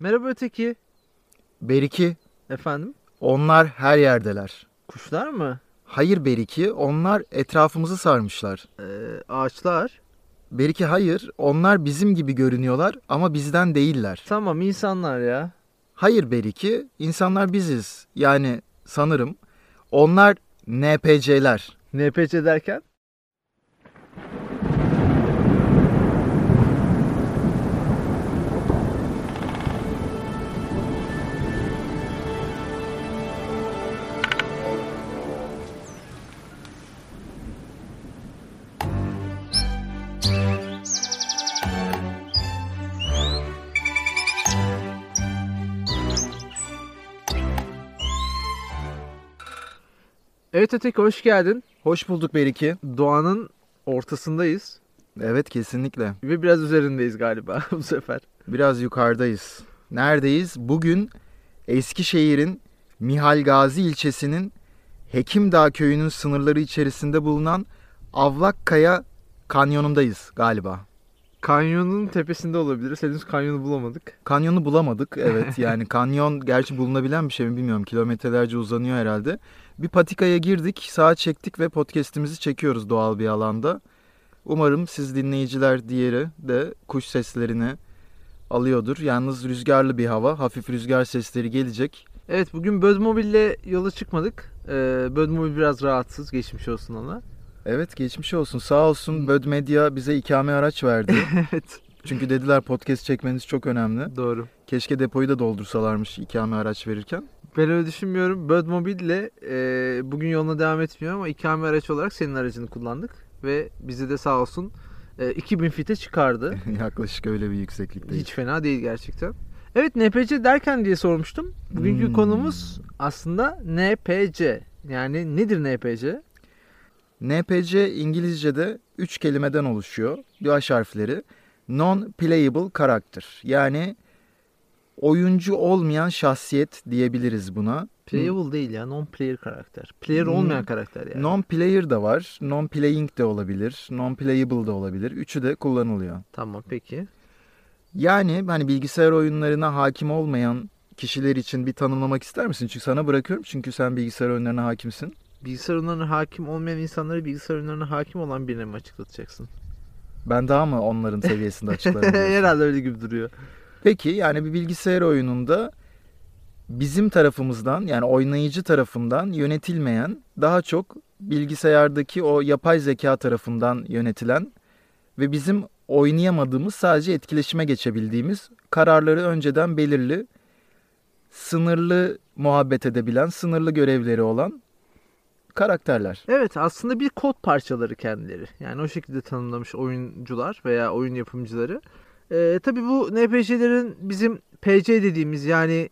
Merhaba öteki. Beriki, Efendim? onlar her yerdeler. Kuşlar mı? Hayır Beriki, onlar etrafımızı sarmışlar. Ee, ağaçlar. Beriki hayır, onlar bizim gibi görünüyorlar ama bizden değiller. Tamam insanlar ya. Hayır Beriki, insanlar biziz. Yani sanırım onlar NPC'ler. NPC derken? Evet öteki hoş geldin. Hoş bulduk Beriki. Doğanın ortasındayız. Evet kesinlikle. Ve biraz üzerindeyiz galiba bu sefer. Biraz yukarıdayız. Neredeyiz? Bugün Eskişehir'in Mihal Gazi ilçesinin Hekimdağ köyünün sınırları içerisinde bulunan Avlakkaya kanyonundayız galiba. Kanyonun tepesinde olabiliriz. Henüz kanyonu bulamadık. Kanyonu bulamadık evet yani kanyon gerçi bulunabilen bir şey mi bilmiyorum kilometrelerce uzanıyor herhalde. Bir patikaya girdik sağa çektik ve podcast'imizi çekiyoruz doğal bir alanda. Umarım siz dinleyiciler diğeri de kuş seslerini alıyordur. Yalnız rüzgarlı bir hava hafif rüzgar sesleri gelecek. Evet bugün Bödmobil'le yola çıkmadık. Ee, Bödmobil biraz rahatsız. Geçmiş olsun ona. Evet geçmiş olsun sağ olsun Böd Medya bize ikame araç verdi. evet Çünkü dediler podcast çekmeniz çok önemli. doğru. Keşke depoyu da doldursalarmış ikame araç verirken. Ben öyle düşünmüyorum. Bödmobil'le e, bugün yoluna devam etmiyor ama ikame araç olarak senin aracını kullandık. Ve bizi de sağ olsun e, 2000 fite çıkardı. Yaklaşık öyle bir yükseklikteyiz. Hiç fena değil gerçekten. Evet NPC derken diye sormuştum. Bugünkü Hmm. konumuz aslında NPC. Yani nedir NPC? NPC İngilizce'de 3 kelimeden oluşuyor. Baş harfleri. Non-playable character. Yani oyuncu olmayan şahsiyet diyebiliriz buna. Playable değil ya. Non-player karakter. Player Hmm. olmayan karakter yani. Non-player da var. Non-playing de olabilir. Non-playable da olabilir. Üçü de kullanılıyor. Tamam peki. Yani hani bilgisayar oyunlarına hakim olmayan kişiler için bir tanımlamak ister misin? Çünkü sana bırakıyorum çünkü sen bilgisayar oyunlarına hakimsin. Bilgisayar oyunlarına hakim olmayan insanları bilgisayar oyunlarına hakim olan birine mi açıklatacaksın? Ben daha mı onların seviyesinde açıklarım? Herhalde öyle gibi duruyor. Peki yani bir bilgisayar oyununda bizim tarafımızdan yani oynayıcı tarafından yönetilmeyen daha çok bilgisayardaki o yapay zeka tarafından yönetilen ve bizim oynayamadığımız sadece etkileşime geçebildiğimiz kararları önceden belirli sınırlı muhabbet edebilen sınırlı görevleri olan karakterler. Evet aslında bir kod parçaları kendileri. Yani o şekilde tanımlamış oyuncular veya oyun yapımcıları. Ee, tabii bu NPC'lerin bizim PC dediğimiz yani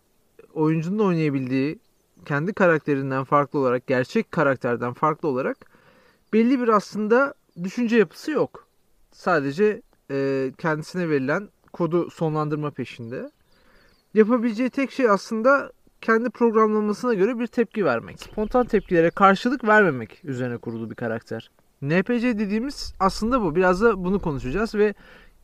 oyuncunun oynayabildiği kendi karakterinden farklı olarak, gerçek karakterden farklı olarak belli bir aslında düşünce yapısı yok. Sadece e, kendisine verilen kodu sonlandırma peşinde. Yapabileceği tek şey aslında kendi programlamasına göre bir tepki vermek. Spontan tepkilere karşılık vermemek üzerine kurulu bir karakter. NPC dediğimiz aslında bu. Biraz da bunu konuşacağız ve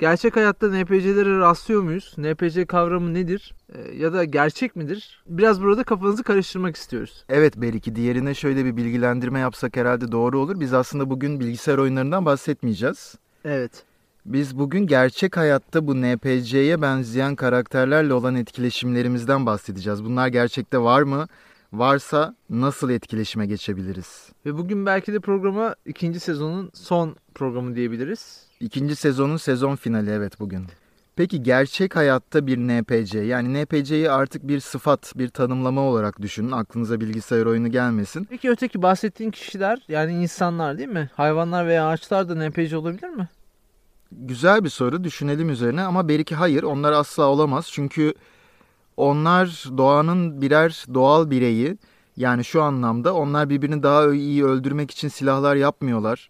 gerçek hayatta NPC'lere rastlıyor muyuz? NPC kavramı nedir? Ee, ya da gerçek midir? Biraz burada kafanızı karıştırmak istiyoruz. Evet belki diğerine şöyle bir bilgilendirme yapsak herhalde doğru olur. Biz aslında bugün bilgisayar oyunlarından bahsetmeyeceğiz. Evet. Biz bugün gerçek hayatta bu NPC'ye benzeyen karakterlerle olan etkileşimlerimizden bahsedeceğiz. Bunlar gerçekte var mı? Varsa nasıl etkileşime geçebiliriz? Ve bugün belki de programa ikinci sezonun son programı diyebiliriz. İkinci sezonun sezon finali evet bugün. Peki gerçek hayatta bir NPC yani NPC'yi artık bir sıfat, bir tanımlama olarak düşünün. Aklınıza bilgisayar oyunu gelmesin. Peki öteki bahsettiğin kişiler yani insanlar değil mi? Hayvanlar veya ağaçlar da NPC olabilir mi? Güzel bir soru düşünelim üzerine ama belki hayır onlar asla olamaz. Çünkü onlar doğanın birer doğal bireyi. Yani şu anlamda onlar birbirini daha iyi öldürmek için silahlar yapmıyorlar.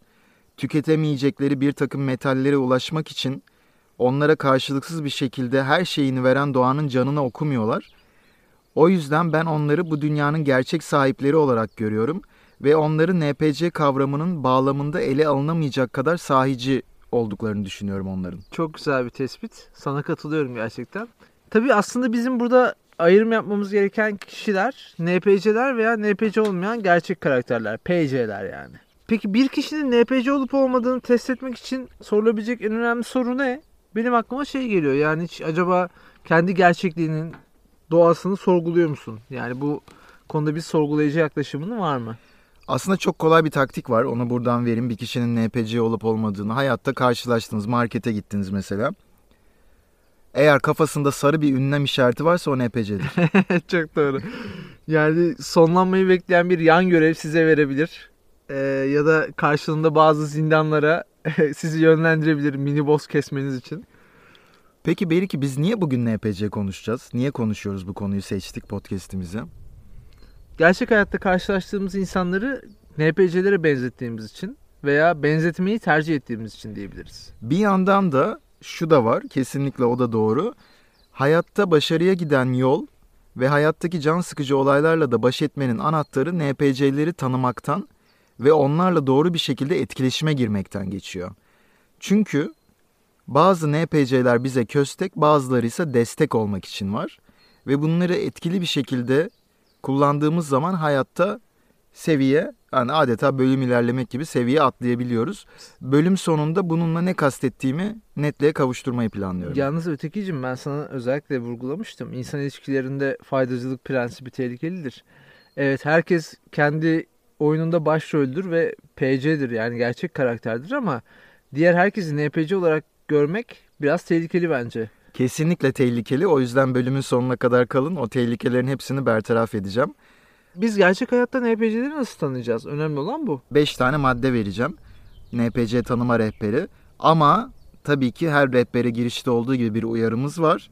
Tüketemeyecekleri bir takım metallere ulaşmak için onlara karşılıksız bir şekilde her şeyini veren doğanın canına okumuyorlar. O yüzden ben onları bu dünyanın gerçek sahipleri olarak görüyorum ve onları NPC kavramının bağlamında ele alınamayacak kadar sahici olduklarını düşünüyorum onların. Çok güzel bir tespit. Sana katılıyorum gerçekten. Tabii aslında bizim burada ayrım yapmamız gereken kişiler NPC'ler veya NPC olmayan gerçek karakterler. PC'ler yani. Peki bir kişinin NPC olup olmadığını test etmek için sorulabilecek en önemli soru ne? Benim aklıma şey geliyor. Yani hiç acaba kendi gerçekliğinin doğasını sorguluyor musun? Yani bu konuda bir sorgulayıcı yaklaşımın var mı? Aslında çok kolay bir taktik var. Onu buradan vereyim. Bir kişinin NPC olup olmadığını. Hayatta karşılaştınız. Markete gittiniz mesela. Eğer kafasında sarı bir ünlem işareti varsa o NPC'dir. Çok doğru. Yani sonlanmayı bekleyen bir yan görev size verebilir. Ee, ya da karşılığında bazı zindanlara sizi yönlendirebilir mini boss kesmeniz için. Peki Beriki biz niye bugün NPC konuşacağız? Niye konuşuyoruz bu konuyu seçtik podcast'imize? Gerçek hayatta karşılaştığımız insanları NPC'lere benzettiğimiz için veya benzetmeyi tercih ettiğimiz için diyebiliriz. Bir yandan da şu da var. Kesinlikle o da doğru. Hayatta başarıya giden yol ve hayattaki can sıkıcı olaylarla da baş etmenin anahtarı NPC'leri tanımaktan ve onlarla doğru bir şekilde etkileşime girmekten geçiyor. Çünkü bazı NPC'ler bize köstek, bazıları ise destek olmak için var ve bunları etkili bir şekilde kullandığımız zaman hayatta seviye yani adeta bölüm ilerlemek gibi seviye atlayabiliyoruz. Bölüm sonunda bununla ne kastettiğimi netliğe kavuşturmayı planlıyorum. Yalnız ötekicim ben sana özellikle vurgulamıştım. İnsan ilişkilerinde faydacılık prensibi tehlikelidir. Evet herkes kendi oyununda başroldür ve PC'dir yani gerçek karakterdir ama diğer herkesi NPC olarak görmek biraz tehlikeli bence. Kesinlikle tehlikeli. O yüzden bölümün sonuna kadar kalın. O tehlikelerin hepsini bertaraf edeceğim. Biz gerçek hayatta NPC'leri nasıl tanıyacağız? Önemli olan bu. 5 tane madde vereceğim. NPC tanıma rehberi. Ama tabii ki her rehbere girişte olduğu gibi bir uyarımız var.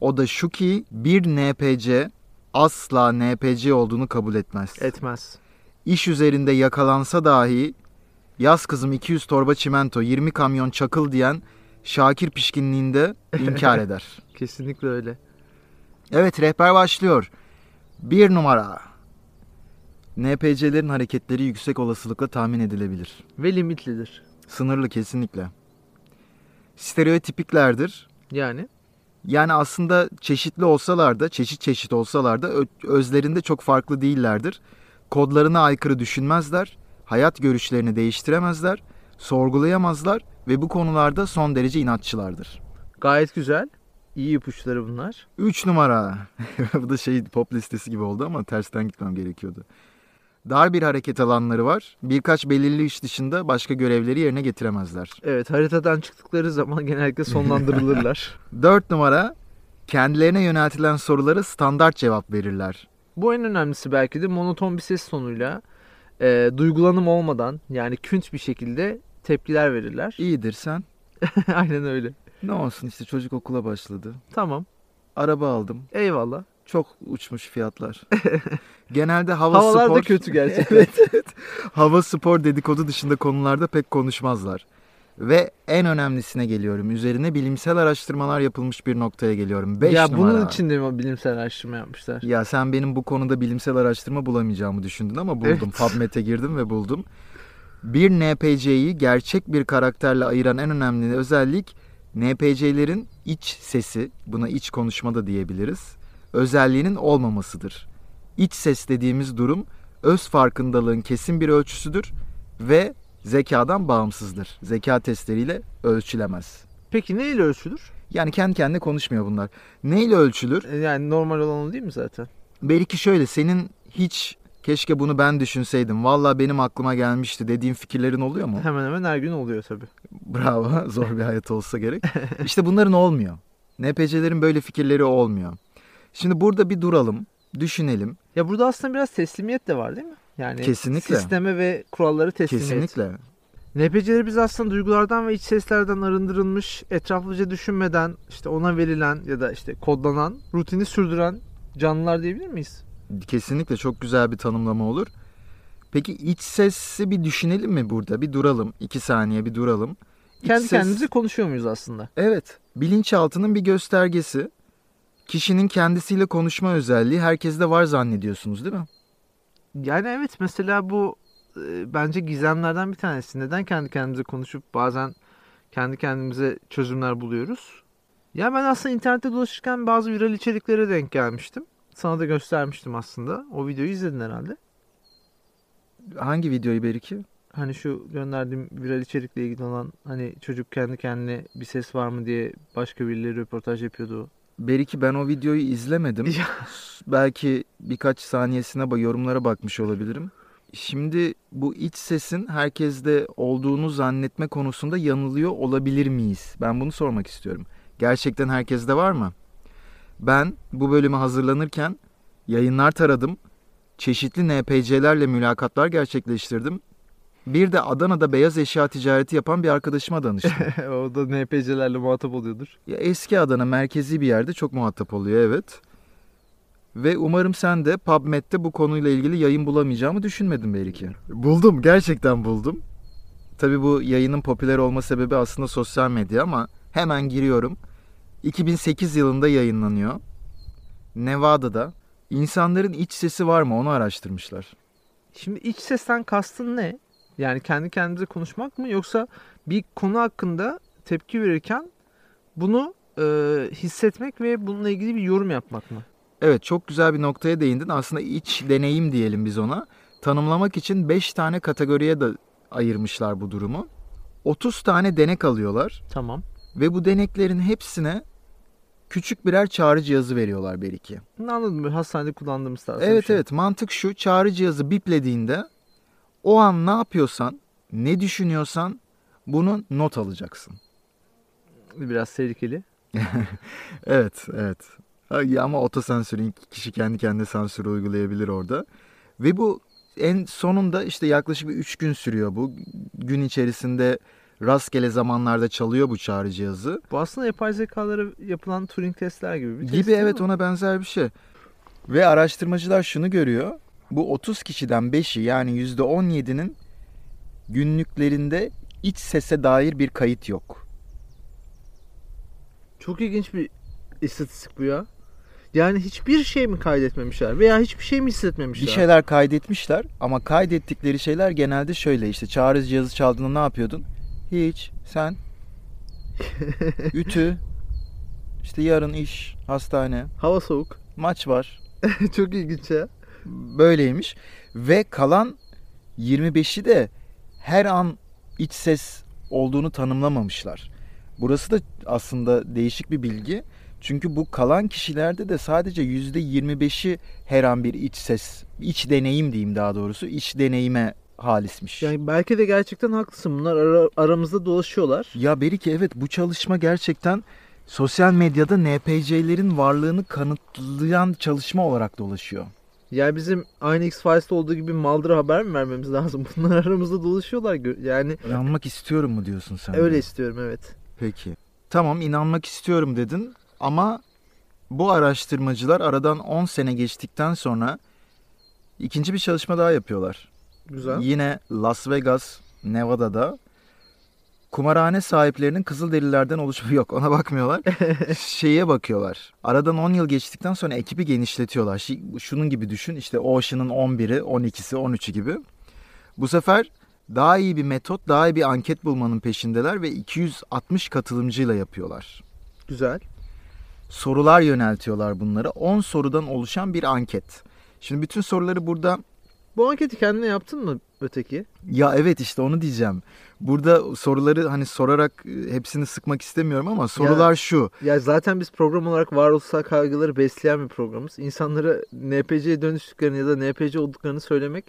O da şu ki bir NPC asla NPC olduğunu kabul etmez. Etmez. İş üzerinde yakalansa dahi yaz kızım 200 torba çimento 20 kamyon çakıl diyen Şakir pişkinliğinde inkar eder. Kesinlikle öyle. Evet rehber başlıyor. Bir numara. NPC'lerin hareketleri yüksek olasılıkla tahmin edilebilir. Ve limitlidir. Sınırlı kesinlikle. Stereotipiklerdir. Yani Yani aslında çeşitli olsalar da, çeşit çeşit olsalar da özlerinde çok farklı değillerdir. Kodlarına aykırı düşünmezler, hayat görüşlerini değiştiremezler, sorgulayamazlar ve bu konularda son derece inatçılardır. gayet güzel. İyi ipuçları bunlar. 3 numara. bu da şey pop listesi gibi oldu ama tersten gitmem gerekiyordu. Dar bir hareket alanları var. Birkaç belirli iş dışında başka görevleri yerine getiremezler. Evet haritadan çıktıkları zaman genellikle sonlandırılırlar. 4 numara. Kendilerine yöneltilen sorulara standart cevap verirler. Bu en önemlisi belki de monoton bir ses tonuyla e, duygulanım olmadan yani künç bir şekilde tepkiler verirler. İyidir sen. Aynen öyle. Ne olsun işte çocuk okula başladı. Tamam. Araba aldım. Eyvallah. Çok uçmuş fiyatlar. Genelde hava Havalar spor... da kötü gerçekten. evet, evet. Hava spor dedikodu dışında konularda pek konuşmazlar. Ve en önemlisine geliyorum. Üzerine bilimsel araştırmalar yapılmış bir noktaya geliyorum. 5 ya numara. bunun için de mi bilimsel araştırma yapmışlar? Ya sen benim bu konuda bilimsel araştırma bulamayacağımı düşündün ama buldum. Evet. PubMed'e girdim ve buldum. Bir NPC'yi gerçek bir karakterle ayıran en önemli özellik NPC'lerin iç sesi, buna iç konuşma da diyebiliriz, özelliğinin olmamasıdır. İç ses dediğimiz durum öz farkındalığın kesin bir ölçüsüdür ve zekadan bağımsızdır. Zeka testleriyle ölçülemez. Peki ne ile ölçülür? Yani kendi kendine konuşmuyor bunlar. Neyle ölçülür? E, Yani normal olan o değil mi zaten? Belki şöyle senin hiç keşke bunu ben düşünseydim. Valla benim aklıma gelmişti dediğin fikirlerin oluyor mu? Hemen hemen her gün oluyor tabii. Bravo. Zor bir hayat olsa gerek. İşte bunların olmuyor. NPC'lerin böyle fikirleri olmuyor. Şimdi burada bir duralım. Düşünelim. Ya burada aslında biraz teslimiyet de var değil mi? Yani Kesinlikle. sisteme ve kuralları teslimiyet. Kesinlikle. NPC'leri biz aslında duygulardan ve iç seslerden arındırılmış, etraflıca düşünmeden, işte ona verilen ya da işte kodlanan, rutini sürdüren canlılar diyebilir miyiz? Kesinlikle çok güzel bir tanımlama olur. Peki iç sesi bir düşünelim mi burada? Bir duralım. iki saniye bir duralım. İç Kendi ses- kendimize konuşuyor muyuz aslında? Evet. Bilinçaltının bir göstergesi. Kişinin kendisiyle konuşma özelliği herkeste var zannediyorsunuz değil mi? Yani evet mesela bu e, bence gizemlerden bir tanesi. Neden kendi kendimize konuşup bazen kendi kendimize çözümler buluyoruz? Ya ben aslında internette dolaşırken bazı viral içeriklere denk gelmiştim. Sana da göstermiştim aslında. O videoyu izledin herhalde. Hangi videoyu Beriki? Hani şu gönderdiğim viral içerikle ilgili olan hani çocuk kendi kendine bir ses var mı diye başka birileri röportaj yapıyordu. Beriki ben o videoyu izlemedim. Belki birkaç saniyesine bak yorumlara bakmış olabilirim. Şimdi bu iç sesin herkeste olduğunu zannetme konusunda yanılıyor olabilir miyiz? Ben bunu sormak istiyorum. Gerçekten herkeste var mı? Ben bu bölüme hazırlanırken yayınlar taradım. Çeşitli NPC'lerle mülakatlar gerçekleştirdim. Bir de Adana'da beyaz eşya ticareti yapan bir arkadaşıma danıştım. o da NPC'lerle muhatap oluyordur. Ya eski Adana merkezi bir yerde çok muhatap oluyor evet. Ve umarım sen de PubMed'de bu konuyla ilgili yayın bulamayacağımı düşünmedin belki. Buldum, gerçekten buldum. Tabii bu yayının popüler olma sebebi aslında sosyal medya ama hemen giriyorum. 2008 yılında yayınlanıyor. Nevada'da insanların iç sesi var mı onu araştırmışlar. Şimdi iç sesten kastın ne? Yani kendi kendimize konuşmak mı yoksa bir konu hakkında tepki verirken bunu e, hissetmek ve bununla ilgili bir yorum yapmak mı? Evet çok güzel bir noktaya değindin. Aslında iç deneyim diyelim biz ona. Tanımlamak için 5 tane kategoriye de ayırmışlar bu durumu. 30 tane denek alıyorlar Tamam. ve bu deneklerin hepsine küçük birer çağrı cihazı veriyorlar. Bunu anladım. Hastanede kullandığımız tarzda bir Evet şey. evet mantık şu çağrı cihazı biplediğinde o an ne yapıyorsan ne düşünüyorsan bunu not alacaksın. Biraz tehlikeli. Evet evet ama otosansürün kişi kendi kendine sansür uygulayabilir orada. Ve bu en sonunda işte yaklaşık bir 3 gün sürüyor bu. Gün içerisinde rastgele zamanlarda çalıyor bu çağrı cihazı. Bu aslında yapay zekalara yapılan Turing testler gibi bir test Gibi evet mi? ona benzer bir şey. Ve araştırmacılar şunu görüyor. Bu 30 kişiden 5'i yani %17'nin günlüklerinde iç sese dair bir kayıt yok. Çok ilginç bir istatistik bu ya. Yani hiçbir şey mi kaydetmemişler veya hiçbir şey mi hissetmemişler? Bir şeyler kaydetmişler ama kaydettikleri şeyler genelde şöyle işte çağrı cihazı çaldığında ne yapıyordun? Hiç. Sen? Ütü. İşte yarın iş, hastane, Hava soğuk. maç var. Çok ilginç ya. Böyleymiş. Ve kalan 25'i de her an iç ses olduğunu tanımlamamışlar. Burası da aslında değişik bir bilgi. Çünkü bu kalan kişilerde de sadece %25'i her an bir iç ses, iç deneyim diyeyim daha doğrusu, iç deneyime halismiş. Yani belki de gerçekten haklısın. Bunlar ara- aramızda dolaşıyorlar. Ya Berike evet bu çalışma gerçekten sosyal medyada NPC'lerin varlığını kanıtlayan çalışma olarak dolaşıyor. Yani bizim aynı X-Files'ta olduğu gibi Maldır'a haber mi vermemiz lazım? Bunlar aramızda dolaşıyorlar. Yani İnanmak istiyorum mu diyorsun sen? de? öyle istiyorum evet. Peki. Tamam inanmak istiyorum dedin ama bu araştırmacılar aradan 10 sene geçtikten sonra ikinci bir çalışma daha yapıyorlar. Güzel. Yine Las Vegas, Nevada'da kumarhane sahiplerinin Kızılderililerden oluşumu yok ona bakmıyorlar. Şeye bakıyorlar. Aradan 10 yıl geçtikten sonra ekibi genişletiyorlar. Şunun gibi düşün işte Ocean'ın 11'i, 12'si, 13'ü gibi. Bu sefer daha iyi bir metot, daha iyi bir anket bulmanın peşindeler ve 260 katılımcıyla yapıyorlar. Güzel. Sorular yöneltiyorlar bunlara. 10 sorudan oluşan bir anket. Şimdi bütün soruları burada Bu anketi kendine yaptın mı öteki? Ya evet işte onu diyeceğim. Burada soruları hani sorarak e, hepsini sıkmak istemiyorum ama sorular şu. Ya zaten biz program olarak varoluşsal kaygıları besleyen bir programız. İnsanlara NPC'ye dönüştüklerini ya da NPC olduklarını söylemek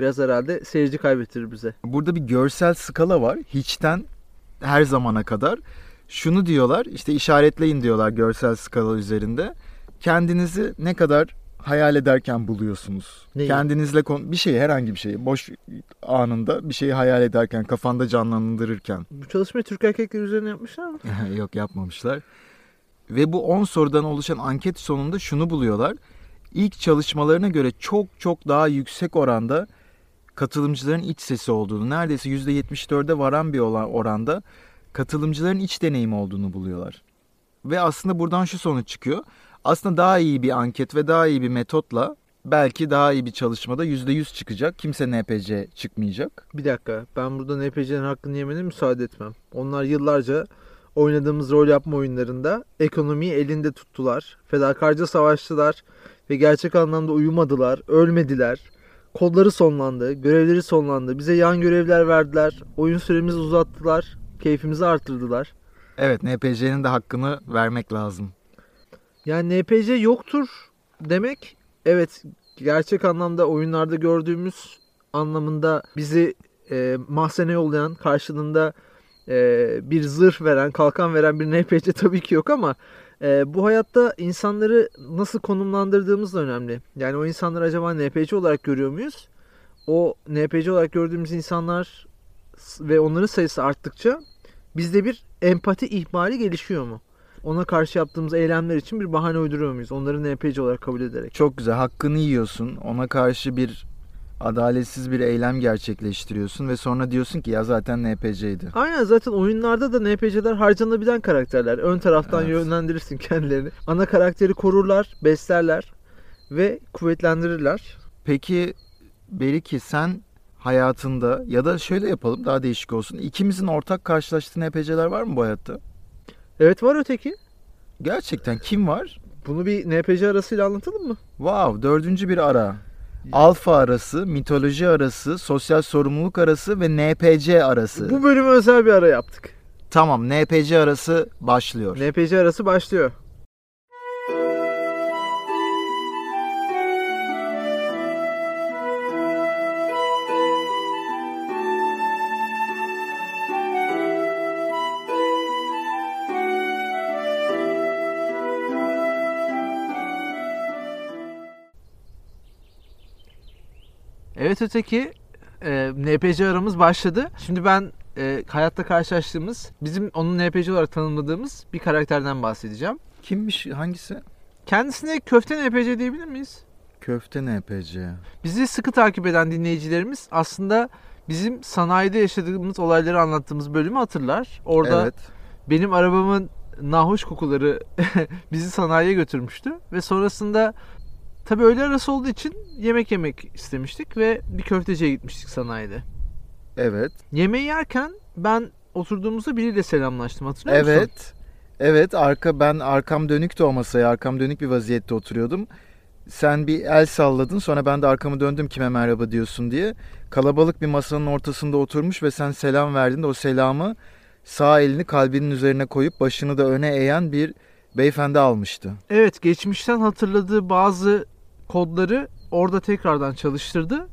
biraz herhalde seyirci kaybettirir bize. Burada bir görsel skala var. Hiçten her zamana kadar. Şunu diyorlar işte işaretleyin diyorlar görsel skala üzerinde. Kendinizi ne kadar hayal ederken buluyorsunuz. Neyi? Kendinizle kon- bir şeyi herhangi bir şeyi boş anında bir şeyi hayal ederken kafanda canlandırırken. Bu çalışmayı Türk erkekleri üzerine yapmışlar mı? Yok yapmamışlar. Ve bu 10 sorudan oluşan anket sonunda şunu buluyorlar. İlk çalışmalarına göre çok çok daha yüksek oranda katılımcıların iç sesi olduğunu, neredeyse %74'e varan bir oranda katılımcıların iç deneyimi olduğunu buluyorlar. Ve aslında buradan şu sonuç çıkıyor. Aslında daha iyi bir anket ve daha iyi bir metotla belki daha iyi bir çalışmada %100 çıkacak. Kimse NPC çıkmayacak. Bir dakika ben burada NPC'nin hakkını yemene müsaade etmem. Onlar yıllarca oynadığımız rol yapma oyunlarında ekonomiyi elinde tuttular. Fedakarca savaştılar ve gerçek anlamda uyumadılar, ölmediler. Kodları sonlandı, görevleri sonlandı. Bize yan görevler verdiler. Oyun süremizi uzattılar. Keyfimizi arttırdılar. Evet NPC'nin de hakkını vermek lazım. Yani NPC yoktur demek evet gerçek anlamda oyunlarda gördüğümüz anlamında bizi e, mahzene yollayan karşılığında e, bir zırh veren, kalkan veren bir NPC tabii ki yok ama e, bu hayatta insanları nasıl konumlandırdığımız da önemli. Yani o insanları acaba NPC olarak görüyor muyuz? O NPC olarak gördüğümüz insanlar ve onların sayısı arttıkça bizde bir empati ihmali gelişiyor mu? Ona karşı yaptığımız eylemler için bir bahane uyduruyor muyuz? Onları NPC olarak kabul ederek. Çok güzel hakkını yiyorsun. Ona karşı bir adaletsiz bir eylem gerçekleştiriyorsun ve sonra diyorsun ki ya zaten NPC'ydi. Aynen zaten oyunlarda da NPC'ler harcanabilen karakterler. Ön taraftan Evet. yönlendirirsin kendilerini. Ana karakteri korurlar, beslerler ve kuvvetlendirirler. Peki Beriki sen hayatında ya da şöyle yapalım daha değişik olsun. İkimizin ortak karşılaştığı NPC'ler var mı bu hayatta? Evet var öteki. Gerçekten kim var? Bunu bir NPC arasıyla anlatalım mı? Wow dördüncü bir ara. Alfa arası, mitoloji arası, sosyal sorumluluk arası ve NPC arası. Bu bölüme özel bir ara yaptık. Tamam NPC arası başlıyor. NPC arası başlıyor. Evet öteki e, NPC aramız başladı. Şimdi ben e, hayatta karşılaştığımız, bizim onun NPC olarak tanımladığımız bir karakterden bahsedeceğim. Kimmiş hangisi? Kendisine köfte NPC diyebilir miyiz? Köfte NPC. Bizi sıkı takip eden dinleyicilerimiz aslında bizim sanayide yaşadığımız olayları anlattığımız bölümü hatırlar. Orada Evet. benim arabamın nahoş kokuları bizi sanayiye götürmüştü ve sonrasında tabii öğle arası olduğu için yemek yemek istemiştik ve bir köfteciye gitmiştik sanayide. Evet. Yemeği yerken ben oturduğumuzda biriyle selamlaştım hatırlıyor musun? Evet. Evet arka ben arkam dönüktü o masaya. Arkam dönük bir vaziyette oturuyordum. Sen bir el salladın sonra ben de arkamı döndüm kime merhaba diyorsun diye. Kalabalık bir masanın ortasında oturmuş ve sen selam verdin de o selamı sağ elini kalbinin üzerine koyup başını da öne eğen bir beyefendi almıştı. Evet geçmişten hatırladığı bazı kodları orada tekrardan çalıştırdı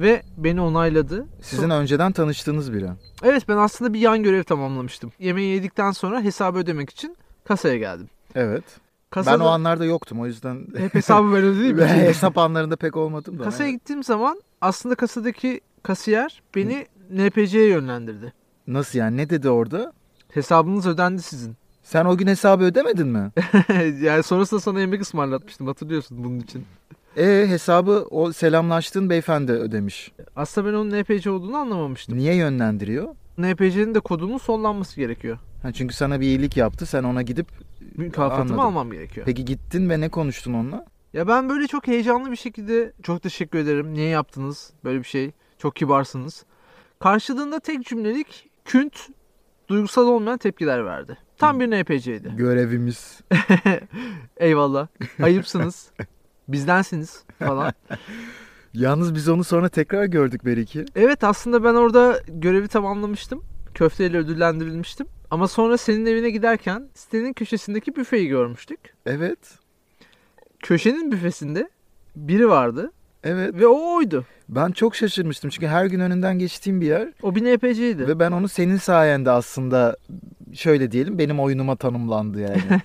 ve beni onayladı. Sizin So- önceden tanıştığınız biri. Evet ben aslında bir yan görev tamamlamıştım. Yemeği yedikten sonra hesabı ödemek için kasaya geldim. Evet. Kasada Ben o anlarda yoktum o yüzden hep hesabı ben ödediğim ben hesap anlarında pek olmadım da. Kasaya gittiğim zaman aslında kasadaki kasiyer beni NPC'ye yönlendirdi. Nasıl yani ne dedi orada? Hesabınız ödendi sizin. Sen o gün hesabı ödemedin mi? yani sonrasında sana yemek ısmarlatmıştım hatırlıyorsun bunun için. E hesabı o selamlaştığın beyefendi ödemiş. Aslında ben onun NPC olduğunu anlamamıştım. Niye yönlendiriyor? NPC'nin de kodunun sonlanması gerekiyor. Ha, çünkü sana bir iyilik yaptı. Sen ona gidip Mükafatımı Anladım. almam gerekiyor. peki gittin ve ne konuştun onunla? Ya ben böyle çok heyecanlı bir şekilde çok teşekkür ederim. Niye yaptınız böyle bir şey? Çok kibarsınız. Karşılığında tek cümlelik künt duygusal olmayan tepkiler verdi. Tam bir NPC'ydi. Görevimiz. Eyvallah. Ayıpsınız. Bizdensiniz falan. Yalnız biz onu sonra tekrar gördük Beriki. Evet aslında ben orada görevi tamamlamıştım. Köfteyle ödüllendirilmiştim. Ama sonra senin evine giderken sitenin köşesindeki büfeyi görmüştük. Evet. Köşenin büfesinde biri vardı Evet. ve o oydu. Ben çok şaşırmıştım çünkü her gün önünden geçtiğim bir yer O bir NPC'ydi. ve ben onu senin sayende aslında şöyle diyelim benim oyunuma tanımlandı yani.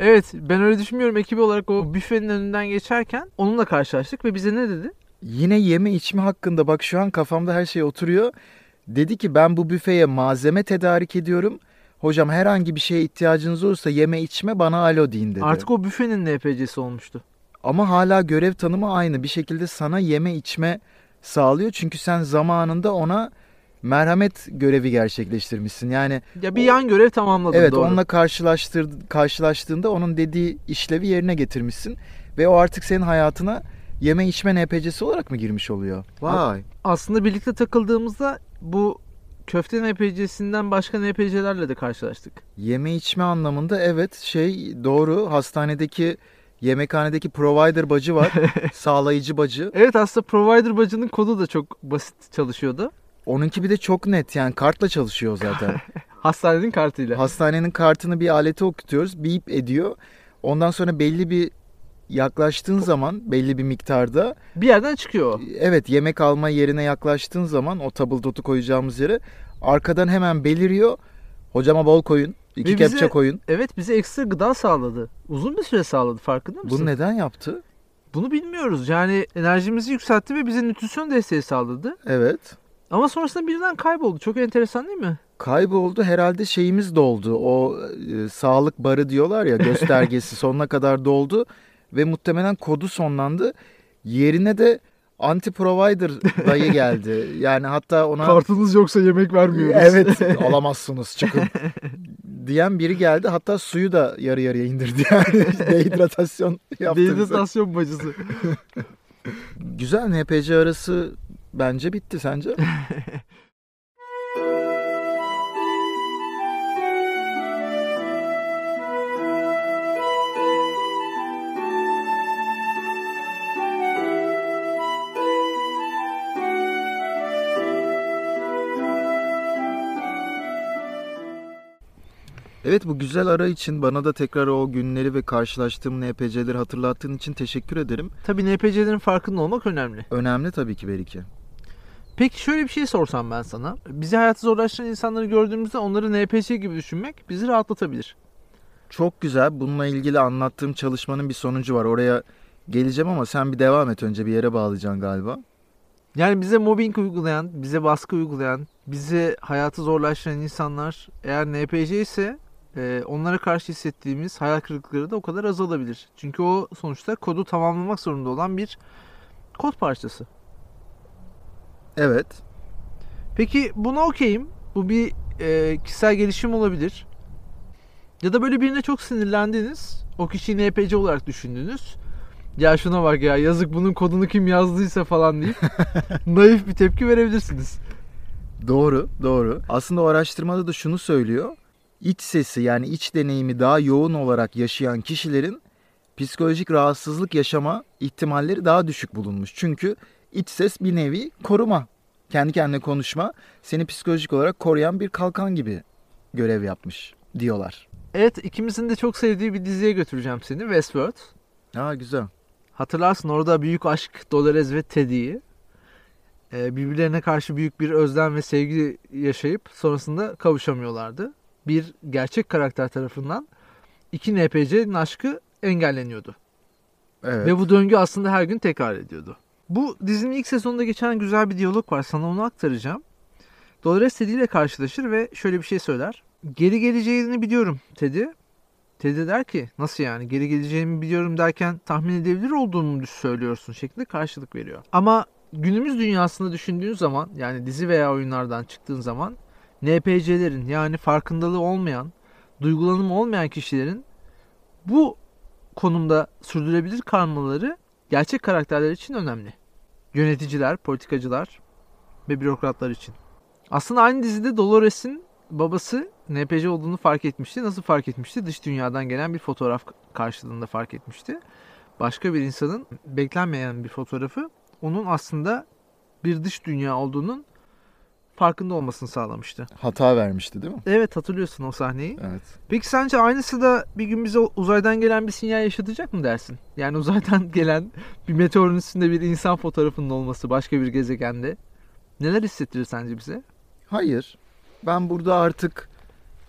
Evet ben öyle düşünmüyorum. Ekibi olarak o büfenin önünden geçerken onunla karşılaştık ve bize ne dedi? Yine yeme içme hakkında bak şu an kafamda her şey oturuyor. Dedi ki ben bu büfeye malzeme tedarik ediyorum. Hocam herhangi bir şeye ihtiyacınız olursa yeme içme bana alo deyin dedi. Artık o büfenin NPC'si olmuştu. Ama hala görev tanımı aynı. Bir şekilde sana yeme içme sağlıyor. Çünkü sen zamanında ona merhamet görevi gerçekleştirmişsin. Yani Ya bir O- yan görev tamamladım evet doğru. onunla karşılaştır, karşılaştığında onun dediği işlevi yerine getirmişsin. Ve o artık senin hayatına yeme içme NPC'si olarak mı girmiş oluyor? Vay. Aslında birlikte takıldığımızda bu köfte NPC'sinden başka NPC'lerle de karşılaştık. Yeme içme anlamında evet şey doğru hastanedeki yemekhanedeki provider bacı var. sağlayıcı bacı. Evet aslında provider bacının kodu da çok basit çalışıyordu. Onunki bir de çok net yani kartla çalışıyor zaten. Hastanenin kartıyla. Hastanenin kartını bir alete okutuyoruz. Beep ediyor. Ondan sonra belli bir yaklaştığın zaman belli bir miktarda bir yerden çıkıyor evet yemek alma yerine yaklaştığın zaman o tabldot'u koyacağımız yere arkadan hemen beliriyor. Hocama bol koyun. iki Ve bize- kepçe koyun. Evet bize ekstra gıda sağladı. Uzun bir süre sağladı farkında mısın? Bunu neden yaptı? Bunu bilmiyoruz. Yani enerjimizi yükseltti ve bize nütrisyon desteği sağladı. Evet. Ama sonrasında birden kayboldu. Çok enteresan değil mi? Kayboldu herhalde şeyimiz doldu. O e, sağlık barı diyorlar ya göstergesi sonuna kadar doldu ve muhtemelen kodu sonlandı. Yerine de anti provider dayı geldi. Yani hatta ona Kartınız yoksa yemek vermiyoruz. evet alamazsınız çıkın diyen biri geldi. Hatta suyu da yarı yarıya indirdi yani dehidratasyon yaptı. Dehidratasyon bacısı. Güzel NPC arası bence bitti sence? Evet bu güzel ara için bana da tekrar o günleri ve karşılaştığım NPC'leri hatırlattığın için teşekkür ederim. Tabii NPC'lerin farkında olmak önemli. Önemli tabii ki Beriki. Peki şöyle bir şey sorsam ben sana. Bizi hayatı zorlaştıran insanları gördüğümüzde onları NPC gibi düşünmek bizi rahatlatabilir. Çok güzel. Bununla ilgili anlattığım çalışmanın bir sonucu var. Oraya geleceğim ama sen bir devam et önce bir yere bağlayacaksın galiba. Yani bize mobbing uygulayan, bize baskı uygulayan, bize hayatı zorlaştıran insanlar eğer NPC ise e, onlara karşı hissettiğimiz hayal kırıklıkları da o kadar azalabilir. Çünkü o sonuçta kodu tamamlamak zorunda olan bir kod parçası. Evet. Peki buna okeyim. Bu bir e, kişisel gelişim olabilir. Ya da böyle birine çok sinirlendiniz. O kişiyi NPC olarak düşündünüz. Ya şuna bak ya yazık bunun kodunu kim yazdıysa falan deyip naif bir tepki verebilirsiniz. Doğru, doğru. Aslında o araştırmada da şunu söylüyor. İç sesi yani iç deneyimi daha yoğun olarak yaşayan kişilerin psikolojik rahatsızlık yaşama ihtimalleri daha düşük bulunmuş. Çünkü iç ses bir nevi koruma. Kendi kendine konuşma seni psikolojik olarak koruyan bir kalkan gibi görev yapmış diyorlar. Evet ikimizin de çok sevdiği bir diziye götüreceğim seni Westworld. Aa güzel. Hatırlarsın orada büyük aşk Dolores ve Teddy'yi e, birbirlerine karşı büyük bir özlem ve sevgi yaşayıp sonrasında kavuşamıyorlardı. Bir gerçek karakter tarafından iki NPC'nin aşkı engelleniyordu. Evet. Ve bu döngü aslında her gün tekrar ediyordu. Bu dizinin ilk sezonunda geçen güzel bir diyalog var. Sana onu aktaracağım. Dolores Teddy ile karşılaşır ve şöyle bir şey söyler. Geri geleceğini biliyorum Teddy. Teddy der ki nasıl yani geri geleceğimi biliyorum derken tahmin edebilir olduğunu söylüyorsun şeklinde karşılık veriyor. Ama günümüz dünyasında düşündüğün zaman yani dizi veya oyunlardan çıktığın zaman NPC'lerin yani farkındalığı olmayan, duygulanımı olmayan kişilerin bu konumda sürdürebilir kalmaları gerçek karakterler için önemli. Yöneticiler, politikacılar ve bürokratlar için. Aslında aynı dizide Dolores'in babası NPC olduğunu fark etmişti. Nasıl fark etmişti? Dış dünyadan gelen bir fotoğraf karşılığında fark etmişti. Başka bir insanın beklenmeyen bir fotoğrafı onun aslında bir dış dünya olduğunun farkında olmasını sağlamıştı. Hata vermişti değil mi? Evet hatırlıyorsun o sahneyi. Evet. Peki sence aynısı da bir gün bize uzaydan gelen bir sinyal yaşatacak mı dersin? Yani uzaydan gelen bir meteorun üstünde bir insan fotoğrafının olması başka bir gezegende neler hissettirir sence bize? Hayır. Ben burada artık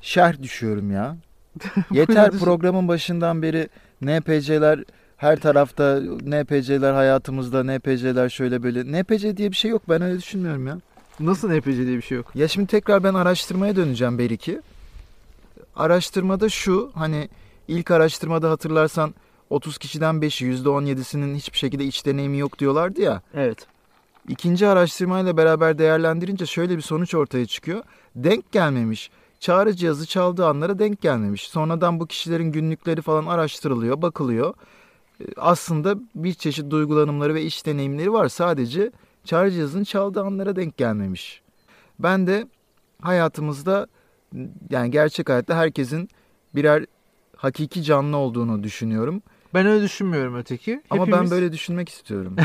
şerh düşüyorum ya. Yeter programın başından beri NPC'ler her tarafta NPC'ler hayatımızda NPC'ler şöyle böyle. NPC diye bir şey yok ben öyle düşünmüyorum ya. Nasıl NPC diye bir şey yok? Ya şimdi tekrar ben araştırmaya döneceğim belki. Araştırmada şu hani ilk araştırmada hatırlarsan 30 kişiden 5'i %17'sinin hiçbir şekilde iç deneyimi yok diyorlardı ya. Evet. İkinci araştırmayla beraber değerlendirince şöyle bir sonuç ortaya çıkıyor. Denk gelmemiş. Çağrı cihazı çaldığı anlara denk gelmemiş. Sonradan bu kişilerin günlükleri falan araştırılıyor, bakılıyor. Ee, Aslında bir çeşit duygulanımları ve iş deneyimleri var. Sadece çağrı cihazının çaldığı anlara denk gelmemiş. Ben de hayatımızda yani gerçek hayatta herkesin birer hakiki canlı olduğunu düşünüyorum. Ben öyle düşünmüyorum öteki. Ama ben Hepimiz- böyle düşünmek istiyorum.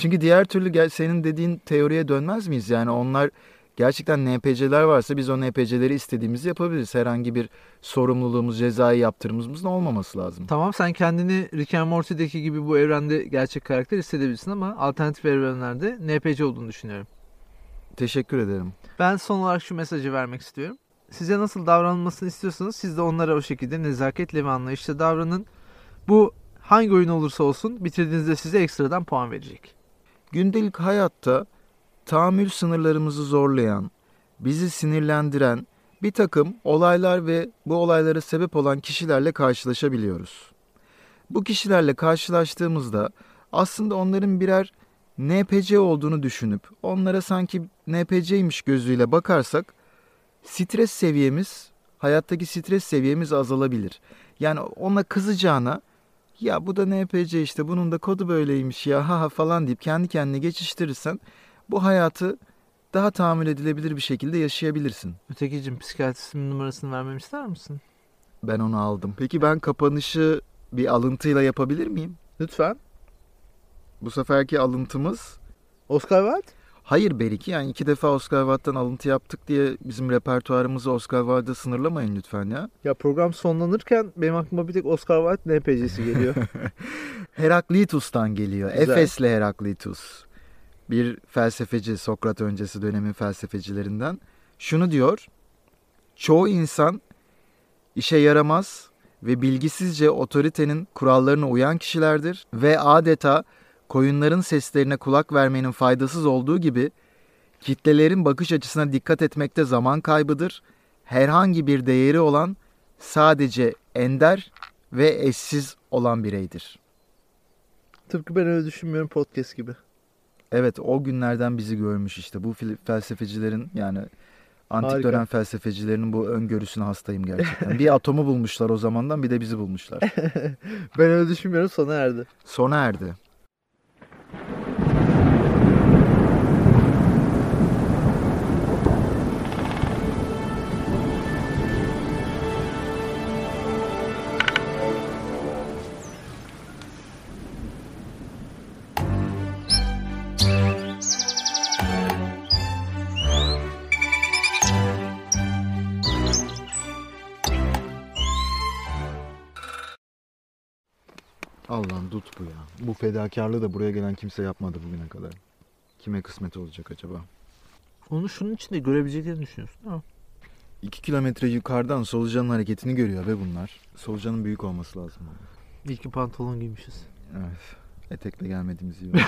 Çünkü diğer türlü gel- senin dediğin teoriye dönmez miyiz? Yani onlar gerçekten NPC'ler varsa biz o NPC'leri istediğimizi yapabiliriz. Herhangi bir sorumluluğumuz, cezai yaptırımımızın olmaması lazım. Tamam sen kendini Rick and Morty'deki gibi bu evrende gerçek karakter hissedebilirsin ama alternatif evrenlerde NPC olduğunu düşünüyorum. Teşekkür ederim. Ben son olarak şu mesajı vermek istiyorum. Size nasıl davranılmasını istiyorsanız siz de onlara o şekilde nezaketle ve anlayışla davranın. Bu hangi oyun olursa olsun bitirdiğinizde size ekstradan puan verecek. Gündelik hayatta tahammül sınırlarımızı zorlayan, bizi sinirlendiren bir takım olaylar ve bu olaylara sebep olan kişilerle karşılaşabiliyoruz. Bu kişilerle karşılaştığımızda aslında onların birer NPC olduğunu düşünüp onlara sanki NPC'ymiş gözüyle bakarsak stres seviyemiz, hayattaki stres seviyemiz azalabilir. Yani ona kızacağına ya bu da NPC işte bunun da kodu böyleymiş ya ha falan deyip kendi kendine geçiştirirsen bu hayatı daha tahammül edilebilir bir şekilde yaşayabilirsin. Ötekicim psikiyatristin numarasını vermemi ister misin? Ben onu aldım. Peki ben kapanışı bir alıntıyla yapabilir miyim? Lütfen. Bu seferki alıntımız Oscar Wilde? hayır belki yani iki defa Oscar Wilde'dan alıntı yaptık diye bizim repertuarımızı Oscar Wilde'a sınırlamayın lütfen ya. Ya program sonlanırken benim aklıma bir tek Oscar Wilde NPC'si geliyor. Heraklitus'tan geliyor. Güzel. Efesli Heraklitus. Bir felsefeci, Sokrat öncesi dönemin felsefecilerinden. Şunu diyor. Çoğu insan işe yaramaz ve bilgisizce otoritenin kurallarına uyan kişilerdir ve adeta koyunların seslerine kulak vermenin faydasız olduğu gibi kitlelerin bakış açısına dikkat etmekte zaman kaybıdır. Herhangi bir değeri olan sadece ender ve eşsiz olan bireydir. Tıpkı ben öyle düşünmüyorum podcast gibi. Evet o günlerden bizi görmüş işte. Bu felsefecilerin yani antik Harika. dönem felsefecilerinin bu öngörüsüne hastayım gerçekten. bir atomu bulmuşlar o zamandan bir de bizi bulmuşlar. Ben öyle düşünmüyorum sona erdi. Sona erdi. Bu fedakarlığı da buraya gelen kimse yapmadı bugüne kadar. Kime kısmet olacak acaba? Onu şunun içinde görebileceklerini düşünüyorsun değil mi? 2 kilometre yukarıdan solucanın hareketini görüyor be bunlar. Solucanın büyük olması lazım. İyi ki pantolon giymişiz. Evet. Etekle gelmediğimiz iyi oldu.